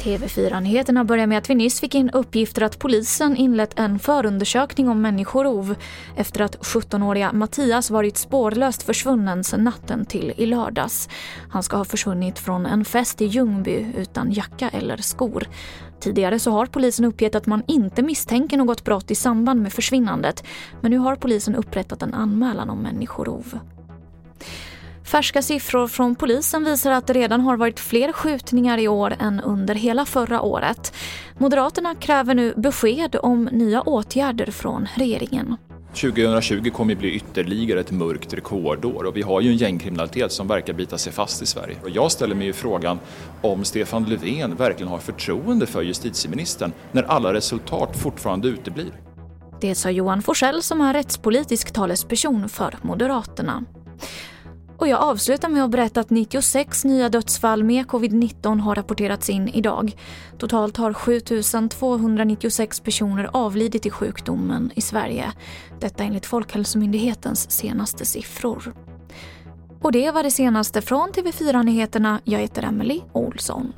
TV4-nyheterna börjar med att vi nyss fick in uppgifter att polisen inlett en förundersökning om människorov efter att 17-åriga Mattias varit spårlöst försvunnen sedan natten till i lördags. Han ska ha försvunnit från en fest i Ljungby utan jacka eller skor. Tidigare så har polisen uppgett att man inte misstänker något brott i samband med försvinnandet men nu har polisen upprättat en anmälan om människorov. Färska siffror från polisen visar att det redan har varit fler skjutningar i år än under hela förra året. Moderaterna kräver nu besked om nya åtgärder från regeringen. 2020 kommer att bli ytterligare ett mörkt rekordår och vi har ju en gängkriminalitet som verkar bita sig fast i Sverige. Och jag ställer mig ju frågan om Stefan Löfven verkligen har förtroende för justitieministern när alla resultat fortfarande uteblir. Det sa Johan Forsell som är rättspolitisk talesperson för Moderaterna. Och jag avslutar med att berätta att 96 nya dödsfall med covid-19 har rapporterats in idag. Totalt har 7 296 personer avlidit i sjukdomen i Sverige. Detta enligt Folkhälsomyndighetens senaste siffror. Och det var det senaste från TV4 Nyheterna. Jag heter Emily Olsson.